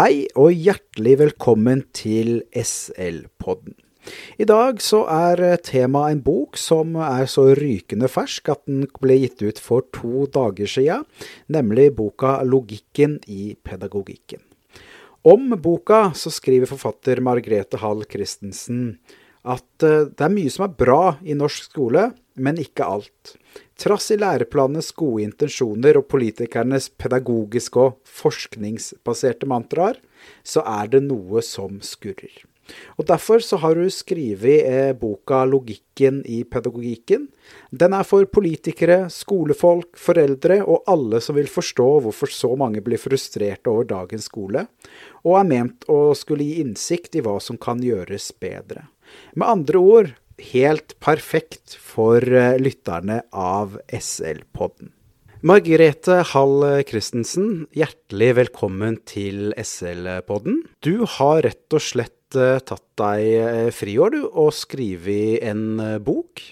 Hei og hjertelig velkommen til SL-podden. I dag så er temaet en bok som er så rykende fersk at den ble gitt ut for to dager siden, nemlig boka 'Logikken i pedagogikken'. Om boka så skriver forfatter Margrethe Hall Christensen at eh, det er mye som er bra i norsk skole, men ikke alt. Trass i læreplanenes gode intensjoner og politikernes pedagogiske og forskningsbaserte mantraer, så er det noe som skurrer. Og Derfor så har hun skrevet eh, boka 'Logikken i pedagogikken'. Den er for politikere, skolefolk, foreldre og alle som vil forstå hvorfor så mange blir frustrert over dagens skole, og er ment å skulle gi innsikt i hva som kan gjøres bedre. Med andre ord helt perfekt for eh, lytterne av SL-podden. Margrethe Hall Christensen, hjertelig velkommen til SL-podden. Du har rett og slett eh, tatt deg eh, friår, du, og skrevet en bok.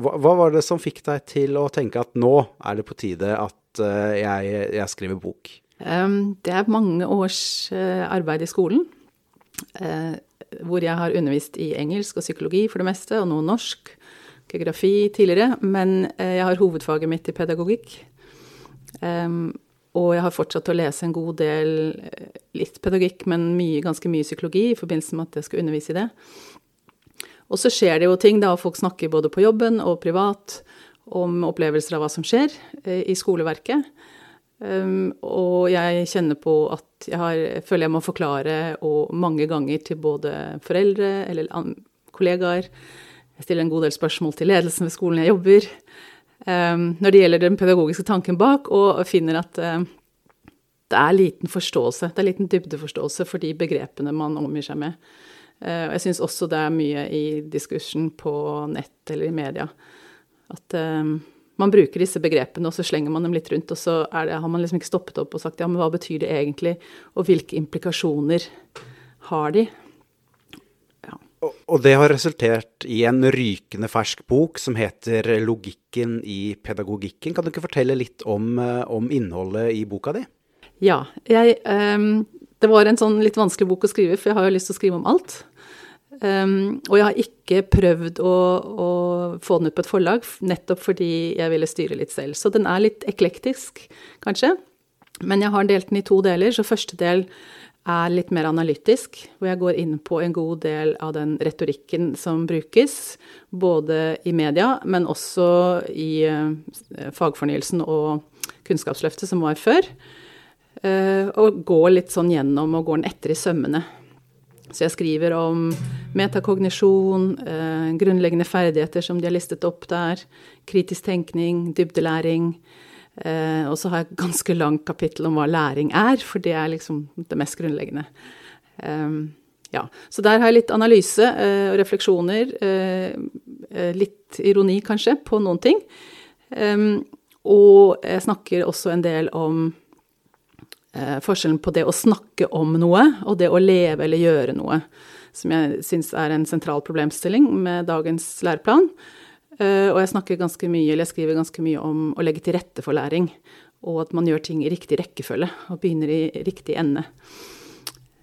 Hva, hva, var det som fikk deg til å tenke at nå er det på tide at jeg, jeg skriver bok? Det er mange års arbeid i skolen. Hvor jeg har undervist i engelsk og psykologi for det meste, og noe norsk, geografi tidligere. Men eh, jeg har hovedfaget mitt i pedagogikk. Um, og jeg har fortsatt å lese en god del, eh, litt pedagogikk, men mye, ganske mye psykologi i forbindelse med at jeg skal undervise i det. Og så skjer det jo ting, da, folk snakker både på jobben og privat om opplevelser av hva som skjer eh, i skoleverket. Um, og jeg kjenner på at jeg, har, føler jeg må forklare og mange ganger til både foreldre eller kollegaer. Jeg stiller en god del spørsmål til ledelsen ved skolen jeg jobber. Um, når det gjelder den pedagogiske tanken bak, og finner at uh, det er liten forståelse, det er liten dybdeforståelse for de begrepene man omgir seg med. Uh, og jeg syns også det er mye i diskursen på nett eller i media at um, man bruker disse begrepene, og så slenger man dem litt rundt, og så det, har man liksom ikke stoppet opp og sagt ja, men hva betyr det egentlig, og hvilke implikasjoner har de? Ja. Og, det har resultert i en rykende fersk bok som heter 'Logikken i pedagogikken'. Kan du ikke fortelle litt om, eh, om innholdet i boka di? Ja. Jeg, um, det var en sånn litt vanskelig bok å skrive, for jeg har jo lyst til å skrive om alt. Um, og jeg har ikke prøvd å, å, få den ut på et forlag, nettopp fordi jeg ville styre litt selv. Så den er litt eklektisk, kanskje. Men jeg har delt den i to deler. Så første del er litt mer analytisk, hvor jeg går inn på en god del av den retorikken som brukes, både i media, men også i uh, fagfornyelsen og Kunnskapsløftet, som var før. Uh, og går litt sånn gjennom og går den etter i sømmene. Så jeg skriver om metakognisjon, eh, grunnleggende ferdigheter som de har listet opp der, kritisk tenkning, dybdelæring. Eh, og så har jeg et ganske langt kapittel om hva læring er, for det er liksom det mest grunnleggende. Eh, ja. Så der har jeg litt analyse eh, og refleksjoner, litt ironi kanskje, på noen ting. og jeg snakker også en del om forskjellen på det å snakke om noe og det å leve eller gjøre noe, som jeg syns er en sentral problemstilling med dagens læreplan. Eh, og jeg snakker ganske mye, eller jeg skriver ganske mye om å legge til rette for læring, og at man gjør ting i riktig rekkefølge og begynner i riktig ende.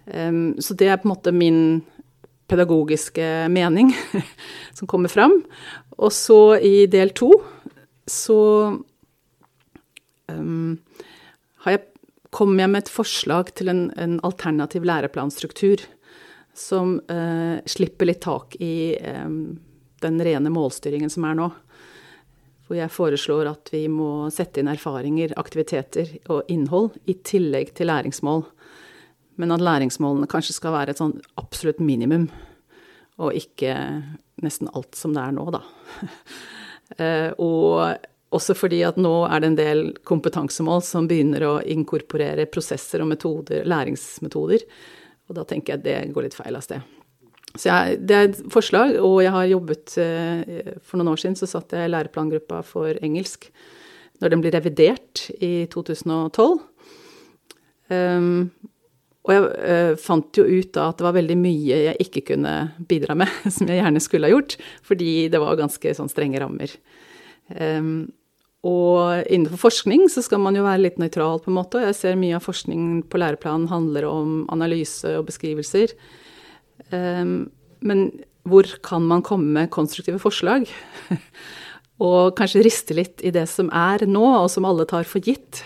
Så det er på en måte min pedagogiske mening som kommer fram. Og så i del to så um, kom jeg med et forslag til en, en alternativ læreplanstruktur som eh, slipper litt tak i eh, den rene målstyringen som er nå. Hvor jeg foreslår at vi må sette inn erfaringer, aktiviteter og innhold i tillegg til læringsmål. Men at læringsmålene kanskje skal være et sånn absolutt minimum, og ikke nesten alt som det er nå, da. eh, og også fordi at nå er det en del kompetansemål som begynner å inkorporere prosesser og metoder, læringsmetoder. Og da tenker jeg at det går litt feil av sted. Så jeg, det er et forslag, og jeg har jobbet eh, For noen år siden så satt jeg i læreplangruppa for engelsk når den blir revidert i 2012. Um, ehm, og jeg uh, fant jo ut da at det var veldig mye jeg ikke kunne bidra med, som jeg gjerne skulle ha gjort, fordi det var ganske sånn strenge rammer. Um, og innenfor forskning så skal man jo være litt nøytral, på en måte. Og jeg ser mye av forskning på læreplanen handler om analyse og beskrivelser. Um, men hvor kan man komme med konstruktive forslag? og kanskje riste litt i det som er nå, og som alle tar for gitt.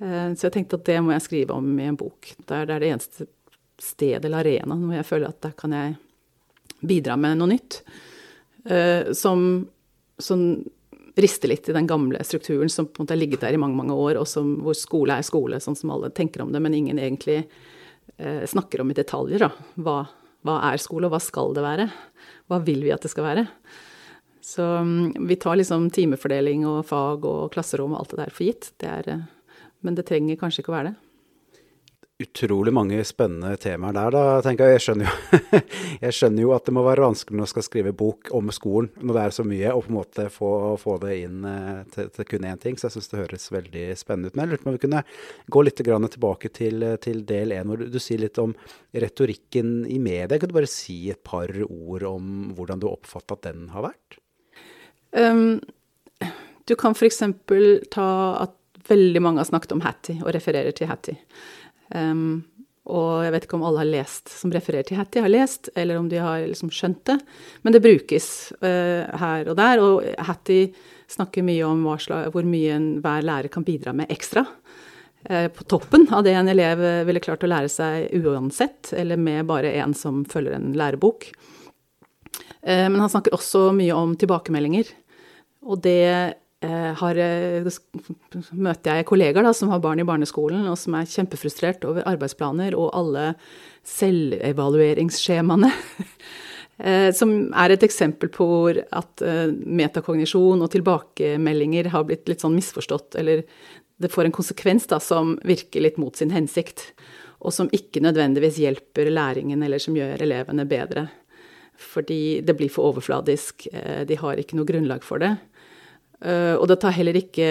Uh, så jeg tenkte at det må jeg skrive om i en bok. Det er det eneste sted eller arena hvor jeg føler at der kan jeg bidra med noe nytt. Uh, som, som rister litt i den gamle strukturen som på en måte har ligget der i mange mange år, og som, hvor skole er skole, sånn som alle tenker om det, men ingen egentlig eh, snakker om i detaljer. Da. Hva, hva, er skole, og hva skal det være? Hva vil vi at det skal være? Så um, vi tar liksom timefordeling og fag og klasserom og alt det der for gitt. Det er, eh, men det trenger kanskje ikke å være det utrolig mange spennende temaer der, da, tenker jeg. Jeg skjønner, jo, jeg skjønner jo at det må være vanskelig når man skal skrive bok om skolen, når det er så mye, og på en måte få, få det inn eh, til, til kun én ting. Så jeg syns det høres veldig spennende ut. Men jeg lurte på om vi kunne gå litt tilbake til, til del én, hvor du, du, sier litt om retorikken i media. Kan du bare si et par ord om hvordan du oppfatter at den har vært? Um, du kan f.eks. ta at veldig mange har snakket om Hattie og refererer til Hattie. Um, og jeg vet ikke om alle har lest, som refererer til Hattie, har lest, eller om de har liksom skjønt det. Men det brukes uh, her og der. Og Hattie snakker mye om slag, hvor mye en, hver lærer kan bidra med ekstra. Uh, på toppen av det en elev ville klart å lære seg uansett, eller med bare en som følger en lærebok. Men han snakker også mye om tilbakemeldinger. Og det Eh, har, eh, møter jeg kollegaer da, som har barn i barneskolen, og som er kjempefrustrert over arbeidsplaner og alle selvevalueringsskjemaene. Eh, som er et eksempel på at metakognisjon og tilbakemeldinger har blitt litt sånn misforstått, eller det får en konsekvens da, som virker litt mot sin hensikt, og som ikke nødvendigvis hjelper læringen, eller som gjør elevene bedre. Fordi det blir for overfladisk, de har ikke noe grunnlag for det. Uh, og det tar heller ikke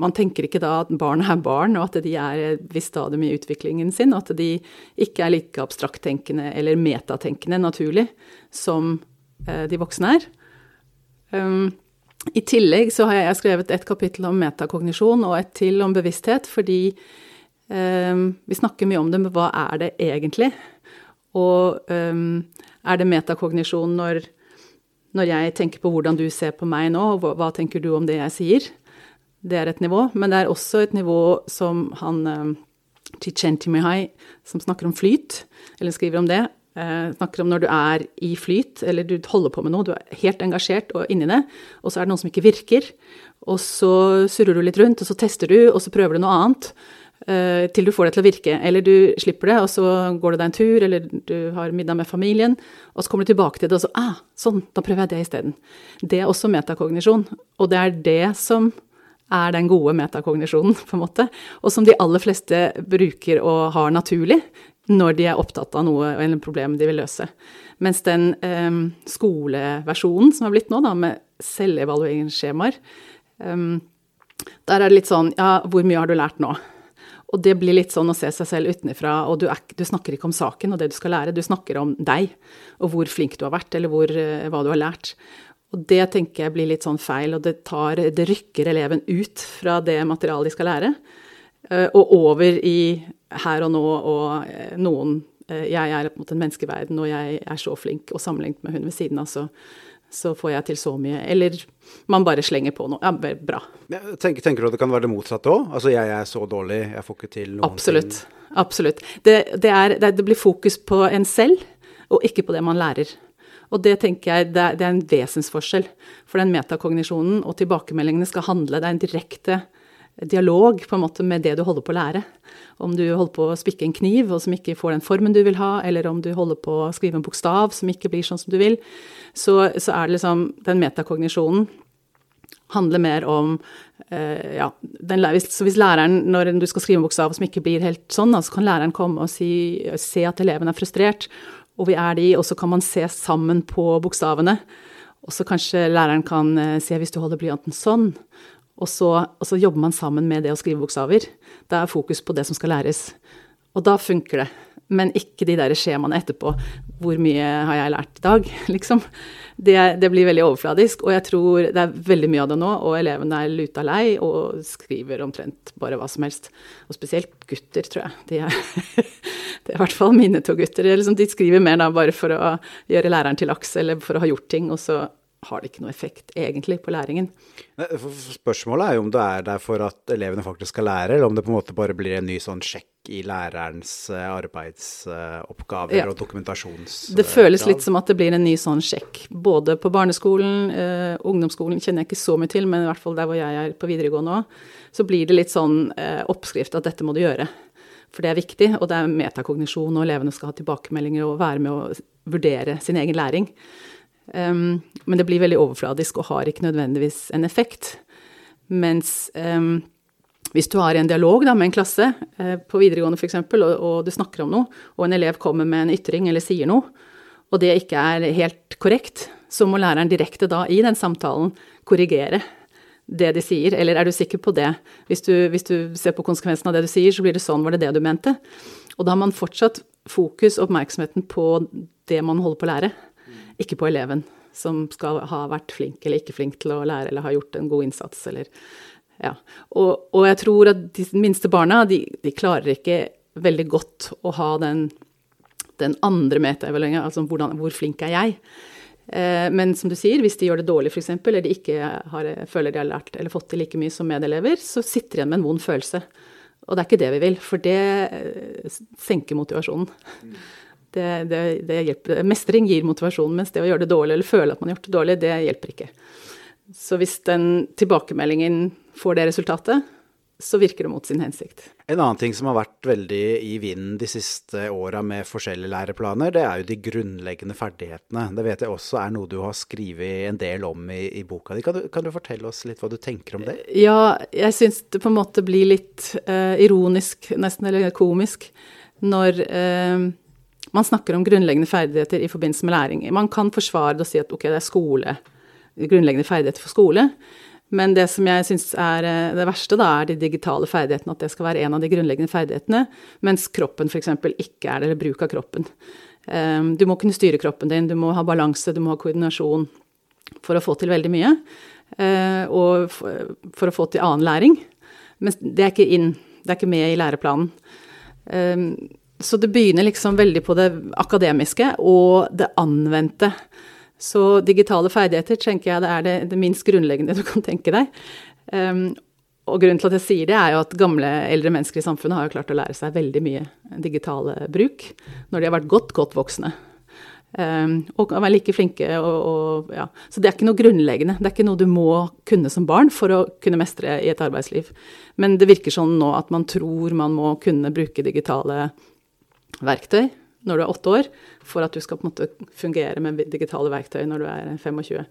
Man tenker ikke da at barn er barn, og at de er et visst stadium i utviklingen sin, og at de ikke er like abstrakttenkende eller metatenkende naturlig som uh, de voksne er. Um, I tillegg så har jeg skrevet et kapittel om metakognisjon og et til om bevissthet, fordi um, vi snakker mye om det, men hva er det egentlig? Og um, er det metakognisjon når når jeg tenker på hvordan du ser på meg nå, hva, hva tenker du om det jeg sier? Det er et nivå. Men det er også et nivå som han um, Mihai, som snakker om flyt, eller skriver om det. Uh, snakker om når du er i flyt, eller du holder på med noe, du er helt engasjert og inni det, og så er det noen som ikke virker. Og så surrer du litt rundt, og så tester du, og så prøver du noe annet. Uh, til du får det til å virke. Eller du slipper det, og så går du deg en tur, eller du har middag med familien, og så kommer du tilbake til det, og så ah, sånn, da prøver jeg det isteden. Det er også metakognisjon. Og det er det som er den gode metakognisjonen, på en måte. Og som de aller fleste bruker og har naturlig når de er opptatt av noe eller et problem de vil løse. Mens den um, skoleversjonen som har blitt nå, da, med selvevalueringsskjemaer, um, der er det litt sånn Ja, hvor mye har du lært nå? Og det blir litt sånn å se seg selv utenfra, og du, er, du, snakker ikke om saken og det du skal lære, du snakker om deg og hvor flink du har vært, eller hvor, eh, hva du har lært. Og det tenker jeg blir litt sånn feil, og det, tar, det rykker eleven ut fra det materialet de skal lære, eh, og over i her og nå og eh, noen Jeg er på en måte en menneskeverden, og jeg er så flink, og sammenlignet med hun ved siden av, så så får jeg til så mye. Eller man bare slenger på noe. Ja, bra. Tenker, tenker, du at det kan være det motsatte òg? Altså jeg er så dårlig, jeg får ikke til noen Absolutt. ting? Absolutt. Det, det, er, det, det, blir fokus på en selv, og ikke på det man lærer. Og det tenker jeg det er, det er en vesensforskjell. For den metakognisjonen og tilbakemeldingene skal handle Det er en direkte dialog på en måte med det du holder på å lære. Om du holder på å spikke en kniv og som ikke får den formen du vil ha, eller om du holder på å skrive en bokstav som ikke blir sånn som du vil, så, så er det liksom den metakognisjonen handler mer om eh, ja, den, Så hvis læreren, når du skal skrive en bokstav som ikke blir helt sånn, så kan læreren komme og si, se at eleven er frustrert, og vi er de, og så kan man se sammen på bokstavene. Og så kanskje læreren kan uh, se hvis du holder blyanten sånn, og så, og så, jobber man sammen med det å skrive bokstaver. Da er fokus på det som skal læres. Og da funker det. men ikke de der skjemaene etterpå. Hvor mye har jeg lært i dag, liksom. Det, det, blir veldig overfladisk, og jeg tror det er veldig mye av det nå. Og elevene er luta lei og skriver omtrent bare hva som helst. Og spesielt gutter, tror jeg. De er, det er i hvert fall mine to gutter. Liksom, de skriver mer da bare for å gjøre læreren til laks, eller for å ha gjort ting. og så har det ikke noe effekt egentlig på læringen. Spørsmålet er jo om det er der for at elevene faktisk skal lære, eller om det på en måte bare blir en ny sånn sjekk i lærerens eh, arbeidsoppgaver ja. og dokumentasjons... Det føles litt som at det blir en ny sånn sjekk. Både på barneskolen, eh, ungdomsskolen kjenner jeg ikke så mye til, men i hvert fall der hvor jeg er på videregående òg, så blir det litt sånn eh, oppskrift at dette må du gjøre. For det er viktig, og det er metakognisjon, og elevene skal ha tilbakemeldinger og være med å vurdere sin egen læring. Um, men det blir veldig overfladisk og har ikke nødvendigvis en effekt. Mens um, hvis du har en dialog da, med en klasse uh, på videregående f.eks., og, og du snakker om noe, og en elev kommer med en ytring eller sier noe, og det ikke er helt korrekt, så må læreren direkte da i den samtalen korrigere det de sier. Eller er du sikker på det? Hvis du, hvis du ser på konsekvensen av det du sier, så blir det sånn, var det det du mente? Og da har man fortsatt fokus, oppmerksomheten på det man holder på å lære ikke på eleven, som skal ha vært flink eller ikke flink til å lære eller ha gjort en god innsats eller Ja. Og, og jeg tror at de minste barna, de, de, klarer ikke veldig godt å ha den, den andre metaevalueringa, altså hvordan, hvor flink er jeg? Eh, men som du sier, hvis de gjør det dårlig f.eks., eller de ikke har, føler de har lært eller fått til like mye som medelever, så sitter de igjen med en vond følelse. Og det er ikke det vi vil, for det eh, senker motivasjonen. Mm. Det, det, det hjelper. Mestring gir motivasjon, mens det å gjøre det dårlig eller føle at man har gjort det dårlig, det hjelper ikke. Så hvis den tilbakemeldingen får det resultatet, så virker det mot sin hensikt. En annen ting som har vært veldig i vinden de siste åra med forskjellige læreplaner, det er jo de grunnleggende ferdighetene. Det vet jeg også er noe du har skrevet en del om i, i boka di. Kan du, kan du, fortelle oss litt hva du tenker om det? Ja, jeg syns det på en måte blir litt eh, ironisk, nesten, eller komisk, når uh, man snakker om grunnleggende ferdigheter i forbindelse med læring. Man kan forsvare det og si at ok, det er skole, grunnleggende ferdigheter for skole. Men det som jeg syns er eh, det verste, da, er de digitale ferdighetene. At det skal være en av de grunnleggende ferdighetene, mens kroppen f.eks. ikke er det, eller bruk av kroppen. Ehm, du må kunne styre kroppen din, du må ha balanse, du må ha koordinasjon for å få til veldig mye. Eh, og for å få til annen læring. Men det er ikke inn, det er ikke med i læreplanen. Så det begynner liksom veldig på det akademiske og det anvendte. Så digitale ferdigheter tenker jeg det er det, det minst grunnleggende du kan tenke deg. Um, og grunnen til at jeg sier det, er jo at gamle, eldre mennesker i samfunnet har jo klart å lære seg veldig mye digitale bruk når de har vært godt, godt voksne. Um, og kan være like flinke og, og, ja. Så det er ikke noe grunnleggende. Det er ikke noe du må kunne som barn for å kunne mestre i et arbeidsliv. Men det virker sånn nå at man tror man må kunne bruke digitale verktøy når du er åtte år, for at du skal på en måte fungere med digitale verktøy når du er 25.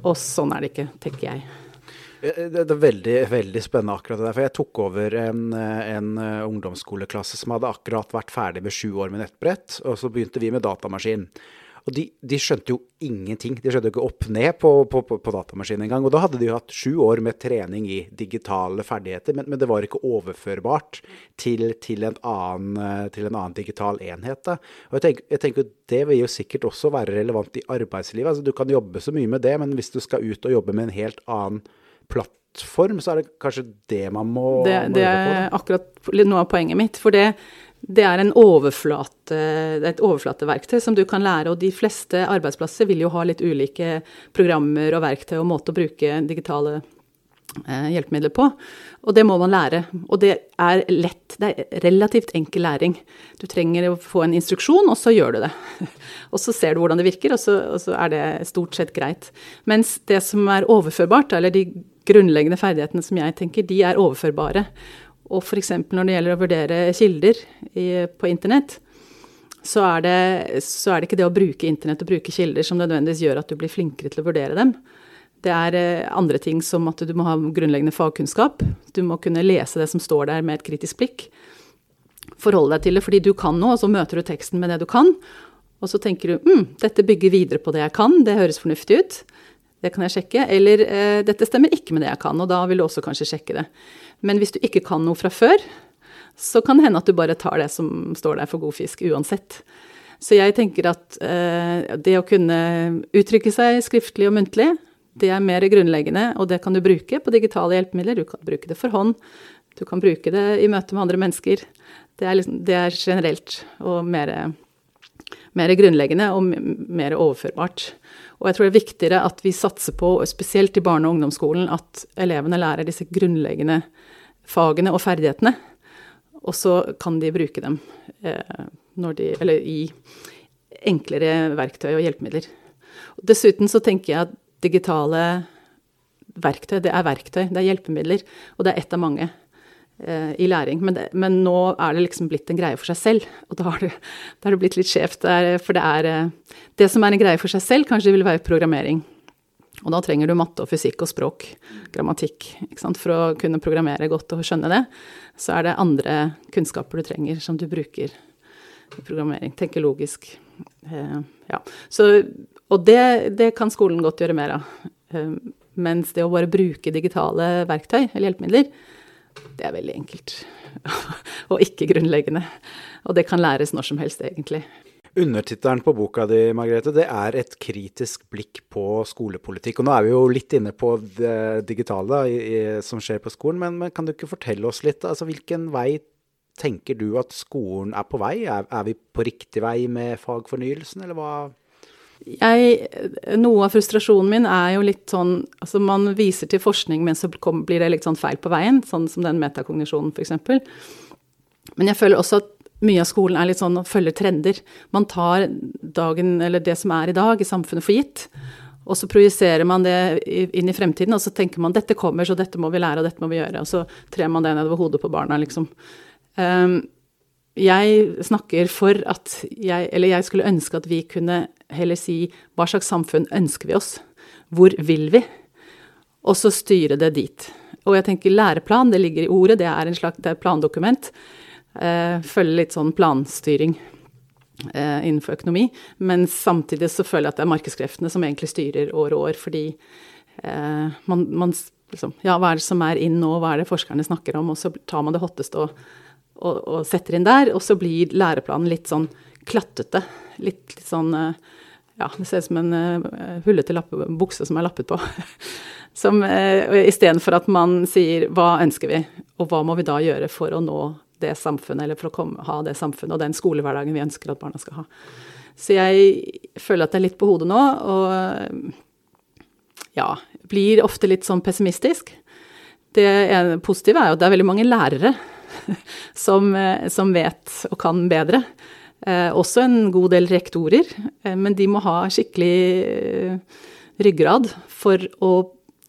Og sånn er det ikke, tenker jeg. Det er veldig, veldig spennende akkurat det der. For jeg tok over en, en, ungdomsskoleklasse som hadde akkurat vært ferdig med sju år med nettbrett, og så begynte vi med datamaskin. Og de, de, skjønte jo ingenting. De skjønte jo ikke opp ned på, på, på, på datamaskinen engang. Og da hadde de jo hatt sju år med trening i digitale ferdigheter, men, men det var ikke overførbart til, til, en, annen, til en, annen, digital enhet. Da. Og jeg tenker, jeg tenker, Det vil jo sikkert også være relevant i arbeidslivet. Altså, du kan jobbe så mye med det, men hvis du skal ut og jobbe med en helt annen plattform, så er det kanskje det man må, det, det er akkurat noe av poenget mitt. For det, det er, overflate, er et overflateverktøy som du kan lære, og de fleste arbeidsplasser vil jo ha litt ulike programmer og verktøy og måte å bruke digitale eh, hjelpemidler på. Og det må man lære. Og det er lett. Det er relativt enkel læring. Du trenger å få en instruksjon, og så gjør du det. Og så ser du hvordan det virker, og så, og så er det stort sett greit. Mens det som er overførbart, eller de grunnleggende ferdighetene som jeg tenker, de er overførbare. Og f.eks. når det gjelder å vurdere kilder i, på internett, så er, det, så er, det, ikke det å bruke internett og bruke kilder som nødvendigvis gjør at du blir flinkere til å vurdere dem. Det er eh, andre ting som at du må ha grunnleggende fagkunnskap. Du må kunne lese det som står der med et kritisk blikk. Forholde deg til det fordi du kan noe, og så møter du teksten med det du kan. Og så tenker du mm, dette bygger videre på det jeg kan, det høres fornuftig ut. Det kan jeg sjekke. Eller eh, dette stemmer ikke med det jeg kan, og da vil du også kanskje sjekke det. Men hvis du ikke kan noe fra før, så kan det hende at du bare tar det som står der for god fisk uansett. Så jeg tenker at eh, det å kunne uttrykke seg skriftlig og muntlig, det er mer grunnleggende, og det kan du bruke på digitale hjelpemidler. Du kan bruke det for hånd, du kan bruke det i møte med andre mennesker. Det er, liksom, det er generelt og mer, mer, grunnleggende og mer overførbart. Og jeg tror det er viktigere at vi satser på, spesielt i barne- og ungdomsskolen, at elevene lærer disse grunnleggende fagene og ferdighetene. Og så kan de bruke dem eh, de, eller i enklere verktøy og hjelpemidler. Dessuten så tenker jeg at digitale verktøy, det er verktøy, det er hjelpemidler, og det er ett av mange i læring. Men, det, men, nå er det liksom blitt en greie for seg selv, og da har det, da har det blitt litt skjevt. For det er eh, Det som er en greie for seg selv, kanskje vil være programmering. Og da trenger du matte og fysikk og språk, grammatikk, for å kunne programmere godt og skjønne det. Så er det andre kunnskaper du trenger, som du bruker i programmering. Tenke logisk. Eh, ja. Så, og det, det, kan skolen godt gjøre mer av. Eh, mens det å bare bruke digitale verktøy eller hjelpemidler, det er veldig enkelt. og ikke grunnleggende. Og det kan læres når som helst, egentlig. Undertittelen på boka di, Margrethe, det er et kritisk blikk på skolepolitikk. Og nå er vi jo litt inne på det digitale i, i, som skjer på skolen, men, men, kan du ikke fortelle oss litt? Altså, hvilken vei tenker du at skolen er på vei? Er, er vi på riktig vei med fagfornyelsen, eller hva? Jeg, noe av frustrasjonen min er jo litt sånn Altså, man viser til forskning, men så blir det litt sånn feil på veien, sånn som den metakognisjonen, f.eks. Men jeg føler også at mye av skolen er litt sånn å følge trender. Man tar dagen, eller det som er i dag, i samfunnet for gitt. Og så projiserer man det inn i fremtiden, og så tenker man dette kommer, så dette må vi lære, og dette må vi gjøre. Og så trer man det nedover hodet på barna, liksom. Um, jeg snakker for at jeg, eller jeg skulle ønske at vi kunne heller si hva slags samfunn ønsker vi oss? Hvor vil vi? Og så styre det dit. Og jeg tenker læreplan, det ligger i ordet, det er en slags er plandokument eh, følger litt sånn planstyring eh, innenfor økonomi. Men samtidig så føler jeg at det er markedskreftene som egentlig styrer år og år, fordi eh, man, man liksom, Ja, hva er det som er inn nå, hva er det forskerne snakker om, og så tar man det hotteste og, og, og setter inn der, og så blir læreplanen litt sånn klattete. Litt, litt sånn eh, ja, det ser ut som en uh, hullete bukse som er lappet på. som uh, Istedenfor at man sier 'hva ønsker vi', og hva må vi da gjøre for å nå det samfunnet, eller for å komme, ha det samfunnet og den skolehverdagen vi ønsker at barna skal ha. Så jeg føler at det er litt på hodet nå, og ja, blir ofte litt sånn pessimistisk. Det positive er jo at det er veldig mange lærere som, som vet og kan bedre. Eh, også en god del rektorer, eh, men de må ha skikkelig eh, ryggrad for å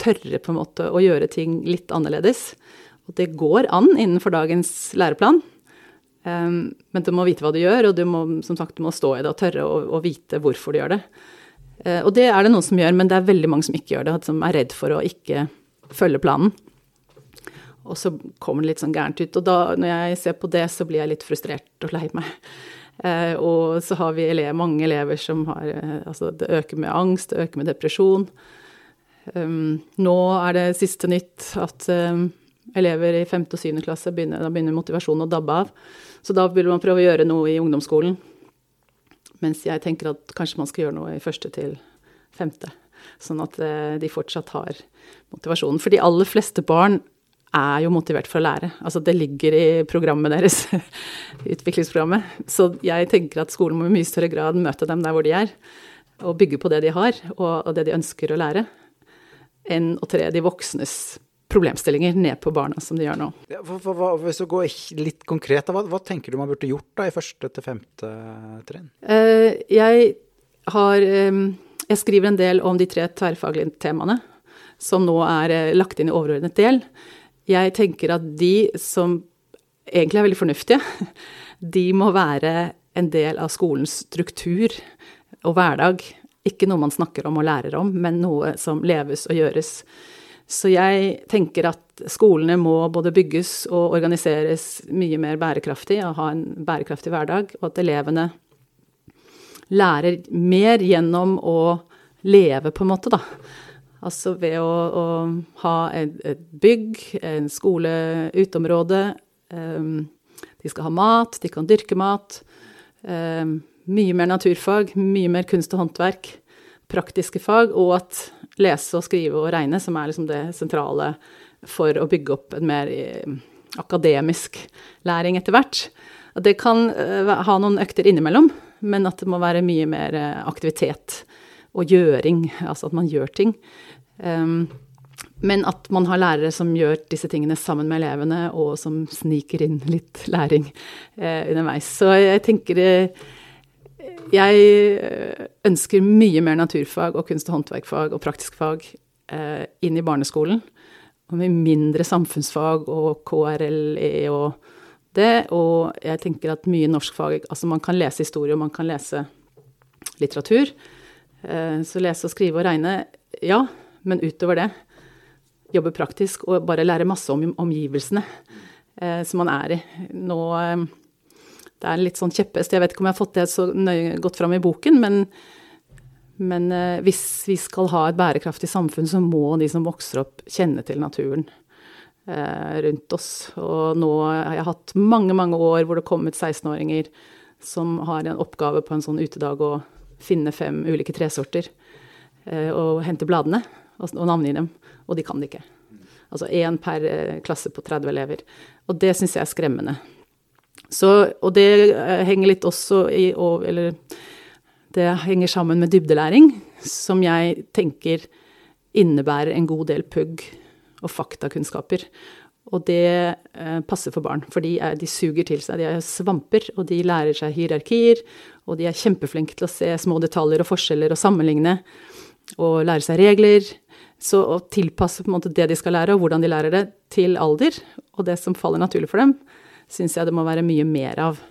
tørre på en måte å gjøre ting litt annerledes. Og det går an innenfor dagens læreplan. Men du må vite hva du gjør, og du må, som sagt, du må stå i det og tørre å, vite hvorfor du gjør det. Og det er det noen som gjør, men det er veldig mange som ikke gjør det, som er redd for å ikke følge planen. Og så kommer det litt sånn gærent ut. Og da, når jeg ser på det, så blir jeg litt frustrert og lei meg. Eh, og så har vi elever, mange elever som har eh, Altså, det øker med angst, det øker med depresjon. Um, nå er det siste nytt at um, elever i 5. og 7. klasse, begynner, da begynner motivasjonen å dabbe av. Så da vil man prøve å gjøre noe i ungdomsskolen. Mens jeg tenker at kanskje man skal gjøre noe i første til femte. Sånn at eh, de fortsatt har motivasjonen. For de aller fleste barn er jo motivert for å lære. Altså det ligger i programmet deres, utviklingsprogrammet. Så jeg tenker at skolen må i mye større grad møte dem der hvor de er, og bygge på det de har, og, det de ønsker å lære, enn å tre de voksnes problemstillinger ned på barna, som de gjør nå. Ja, for, for, for, hvis du går litt konkret, hva, hva, tenker du man burde gjort da i første til femte trinn? Uh, jeg har um, Jeg skriver en del om de tre tverrfaglige temaene, som nå er uh, lagt inn i overordnet del. Jeg tenker at de som egentlig er veldig fornuftige, de må være en del av skolens struktur og hverdag. Ikke noe man snakker om og lærer om, men noe som leves og gjøres. Så jeg tenker at skolene må både bygges og organiseres mye mer bærekraftig og ha en bærekraftig hverdag, og at elevene lærer mer gjennom å leve, på en måte, da. Altså ved å, å ha et, et, bygg, en skole, uteområde, um, De skal ha mat, de kan dyrke mat. Um, mye mer naturfag, mye mer kunst og håndverk. Praktiske fag, og at lese og skrive og regne, som er liksom det sentrale for å bygge opp en mer eh, akademisk læring etter hvert. At det kan eh, ha noen økter innimellom, men at det må være mye mer eh, aktivitet og gjøring, altså at man gjør ting. Um, men at man har lærere som gjør disse tingene sammen med elevene, og som sniker inn litt læring eh, underveis. Så jeg tenker eh, Jeg ønsker mye mer naturfag og kunst- og håndverkfag og praktisk fag eh, inn i barneskolen. Og med mindre samfunnsfag og KRLE og det. Og jeg tenker at mye norskfag Altså man kan lese historie, og man kan lese litteratur. Eh, så lese og skrive og regne, ja. Men utover det, jobbe praktisk og bare lære masse om omgivelsene eh, som man er i. Nå eh, Det er litt sånn kjepphest. Jeg vet ikke om jeg har fått det så nøye godt fram i boken, men, men hvis vi skal ha et bærekraftig samfunn, så må de som vokser opp, kjenne til naturen rundt oss. Og nå har jeg hatt mange, mange år hvor det har kommet 16-åringer som har en oppgave på en sånn utedag å finne fem ulike tresorter og hente bladene og navngi dem, og de kan det ikke. Altså én per eh, klasse på 30 elever. Og det syns jeg er skremmende. Så, og det eh, henger litt også i Eller det henger sammen med dybdelæring, som jeg tenker innebærer en god del pugg og faktakunnskaper. Og det eh, passer for barn, for de, er, de, suger til seg. De er svamper, og de lærer seg hierarkier. Og de er kjempeflinke til å se små detaljer og forskjeller og sammenligne. Og lære seg regler. Så å tilpasse måte det de skal lære, og hvordan de lærer det, til alder, og det som faller naturlig for dem, syns jeg det må være mye mer av.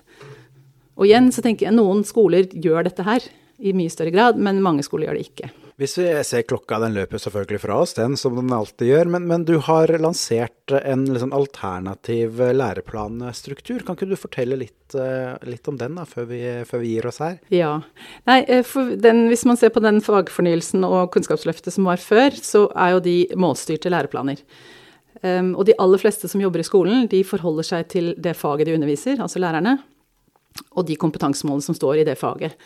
Og igjen så tenker jeg noen skoler gjør dette her i mye større grad, men mange skoler gjør det ikke. Hvis vi ser klokka, den løper selvfølgelig fra oss, den som den alltid gjør. Men, men du har lansert en liksom alternativ læreplanstruktur. Kan ikke du fortelle litt, eh, litt om den da, før vi, før vi, gir oss her? Ja. Nei, eh, den, Hvis man ser på den fagfornyelsen og Kunnskapsløftet som var før, så er jo de målstyrte læreplaner. Um, og de aller fleste som jobber i skolen, de forholder seg til det faget de underviser, altså lærerne, og de kompetansemålene som står i det faget.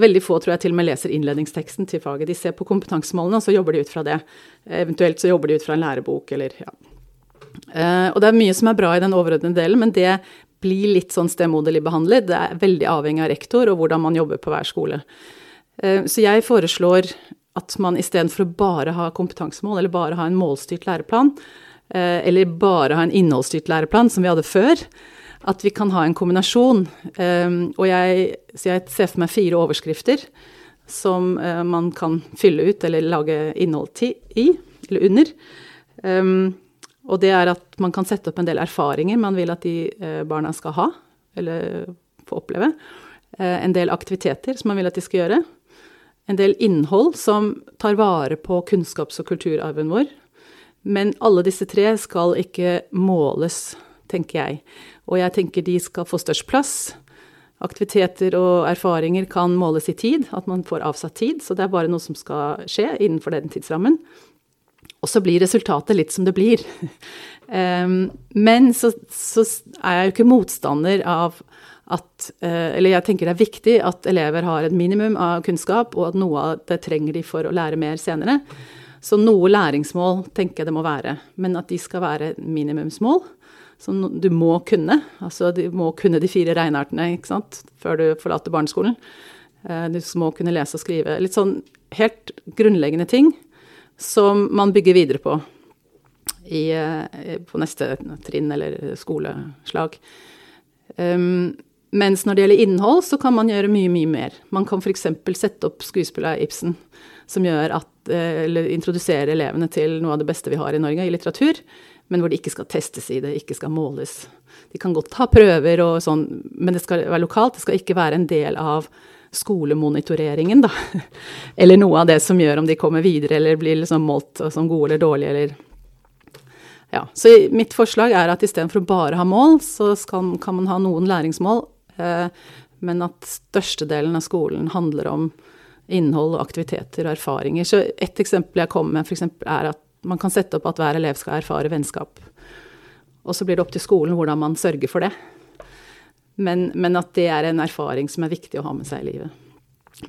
Veldig få tror jeg til og med leser innledningsteksten til faget. De ser på kompetansemålene, og så jobber de ut fra det. Eventuelt så jobber de ut fra en lærebok, eller ja. Uh, og det er mye som er bra i den overordnede delen, men det blir litt sånn stemoderlig behandlet. Det er veldig avhengig av rektor og hvordan man jobber på hver skole. Uh, så jeg foreslår at man istedenfor å bare ha kompetansemål, eller bare ha en målstyrt læreplan, uh, eller bare ha en innholdsstyrt læreplan, som vi hadde før, at vi kan ha en kombinasjon. Um, og jeg, jeg ser for meg fire overskrifter som uh, man kan fylle ut eller lage innhold i, eller under. Um, og det er at man kan sette opp en del erfaringer man vil at de uh, barna skal ha, eller få oppleve. Uh, en del aktiviteter som man vil at de skal gjøre. En del innhold som tar vare på kunnskaps- og kulturarven vår. Men alle disse tre skal ikke måles, tenker jeg. Og jeg tenker de skal få størst plass. Aktiviteter og erfaringer kan måles i tid, at man får avsatt tid. Så det er bare noe som skal skje innenfor den tidsrammen. Og så blir resultatet litt som det blir. um, men så, så, er jeg jo ikke motstander av at uh, Eller jeg tenker det er viktig at elever har et minimum av kunnskap, og at noe av det trenger de for å lære mer senere. Så noe læringsmål tenker jeg det må være, men at de skal være minimumsmål som du må kunne. Altså du må kunne de fire regneartene ikke sant, før du forlater barneskolen. Eh, du må kunne lese og skrive. Litt sånn helt grunnleggende ting som man bygger videre på i, eh, på neste trinn eller skoleslag. Um, mens når det gjelder innhold, så kan man gjøre mye, mye mer. Man kan f.eks. sette opp skuespillet Ibsen, som gjør at eh, Eller introdusere elevene til noe av det beste vi har i Norge, i litteratur men hvor det ikke skal testes i det, ikke skal måles. De kan godt ha prøver og sånn, men det skal være lokalt. Det skal ikke være en del av skolemonitoreringen, da. Eller noe av det som gjør om de kommer videre eller blir liksom målt som gode eller dårlige, eller Ja. Så mitt forslag er at istedenfor å bare ha mål, så skal, kan man ha noen læringsmål, eh, men at størstedelen av skolen handler om innhold og aktiviteter og erfaringer. Så et eksempel jeg kom med, f.eks. er at man kan sette opp at hver elev skal erfare vennskap. Og så blir det opp til skolen hvordan man sørger for det. Men, men, at det er en erfaring som er viktig å ha med seg i livet.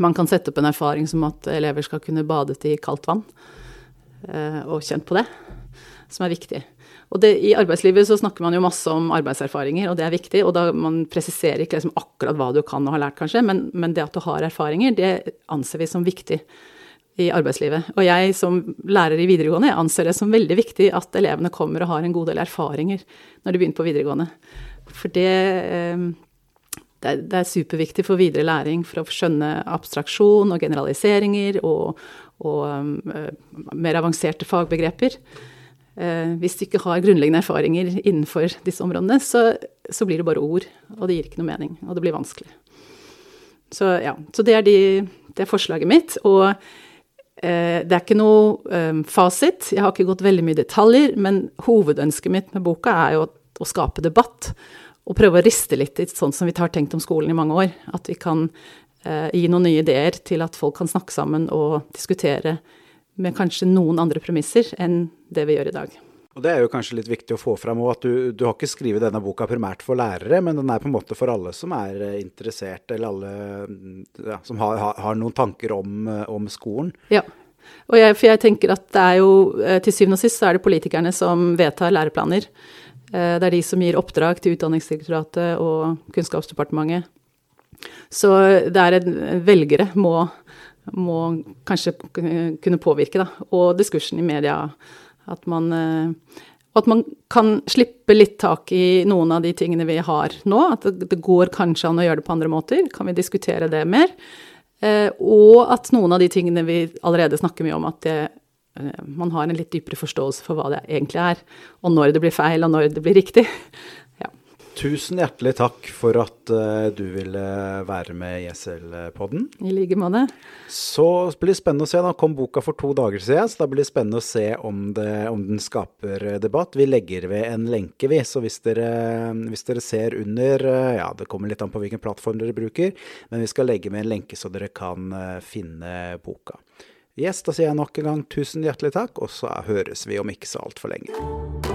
Man kan sette opp en erfaring som at elever skal kunne badet i kaldt vann, eh, og kjent på det, som er viktig. Og det, I arbeidslivet så snakker man jo masse om arbeidserfaringer, og det er viktig. Og da man presiserer ikke liksom akkurat hva du kan og har lært, kanskje, men, men det at du har erfaringer, det anser vi som viktig i arbeidslivet. Og jeg som lærer i videregående jeg anser det som veldig viktig at elevene kommer og har en god del erfaringer når de begynner på videregående. For det, eh, det, er, er superviktig for videre læring, for å skjønne abstraksjon og generaliseringer og, og um, mer avanserte fagbegreper. Eh, hvis du ikke har grunnleggende erfaringer innenfor disse områdene, så, så, blir det bare ord, og det gir ikke noe mening, og det blir vanskelig. Så ja, så det er, de, det er forslaget mitt. Og eh, det er ikke noe eh, fasit, jeg har ikke gått veldig mye detaljer, men hovedønsket mitt med boka er jo å skape debatt. Og prøve å riste litt i sånn som vi har tenkt om skolen i mange år. At vi kan eh, gi noen nye ideer til at folk kan snakke sammen og diskutere med kanskje noen andre premisser enn det vi gjør i dag. Og Det er jo kanskje litt viktig å få fram at du, du, har ikke skrevet denne boka primært for lærere, men den er på en måte for alle som er eh, interessert, eller alle ja, som har, har, noen tanker om, eh, om skolen. Ja, jeg, for jeg tenker at det er jo eh, til syvende og sist så er det politikerne som vedtar læreplaner. Det er de som gir oppdrag til Utdanningsdirektoratet og Kunnskapsdepartementet. Så det er en velgere må må kanskje kunne påvirke, da. Og diskursen i media. At man, eh, at man kan slippe litt tak i noen av de tingene vi har nå. At det, går kanskje an å gjøre det på andre måter. Kan vi diskutere det mer? Eh, og at noen av de tingene vi allerede snakker mye om, at det, eh, man har en litt dypere forståelse for hva det egentlig er. Og når det blir feil, og når det blir riktig. Tusen hjertelig takk for at uh, du ville være med i SL-podden. I like måte. Så blir det spennende å se. Da kom boka for to dager siden, så da blir det spennende å se om, det, om den skaper eh, debatt. Vi legger ved en lenke, vi. Så hvis dere, hvis dere ser under uh, Ja, det kommer litt an på hvilken plattform dere bruker, men vi skal legge med en lenke så dere kan finne boka. Yes, da sier jeg nok en gang tusen hjertelig takk, og så høres vi om ikke så altfor lenge.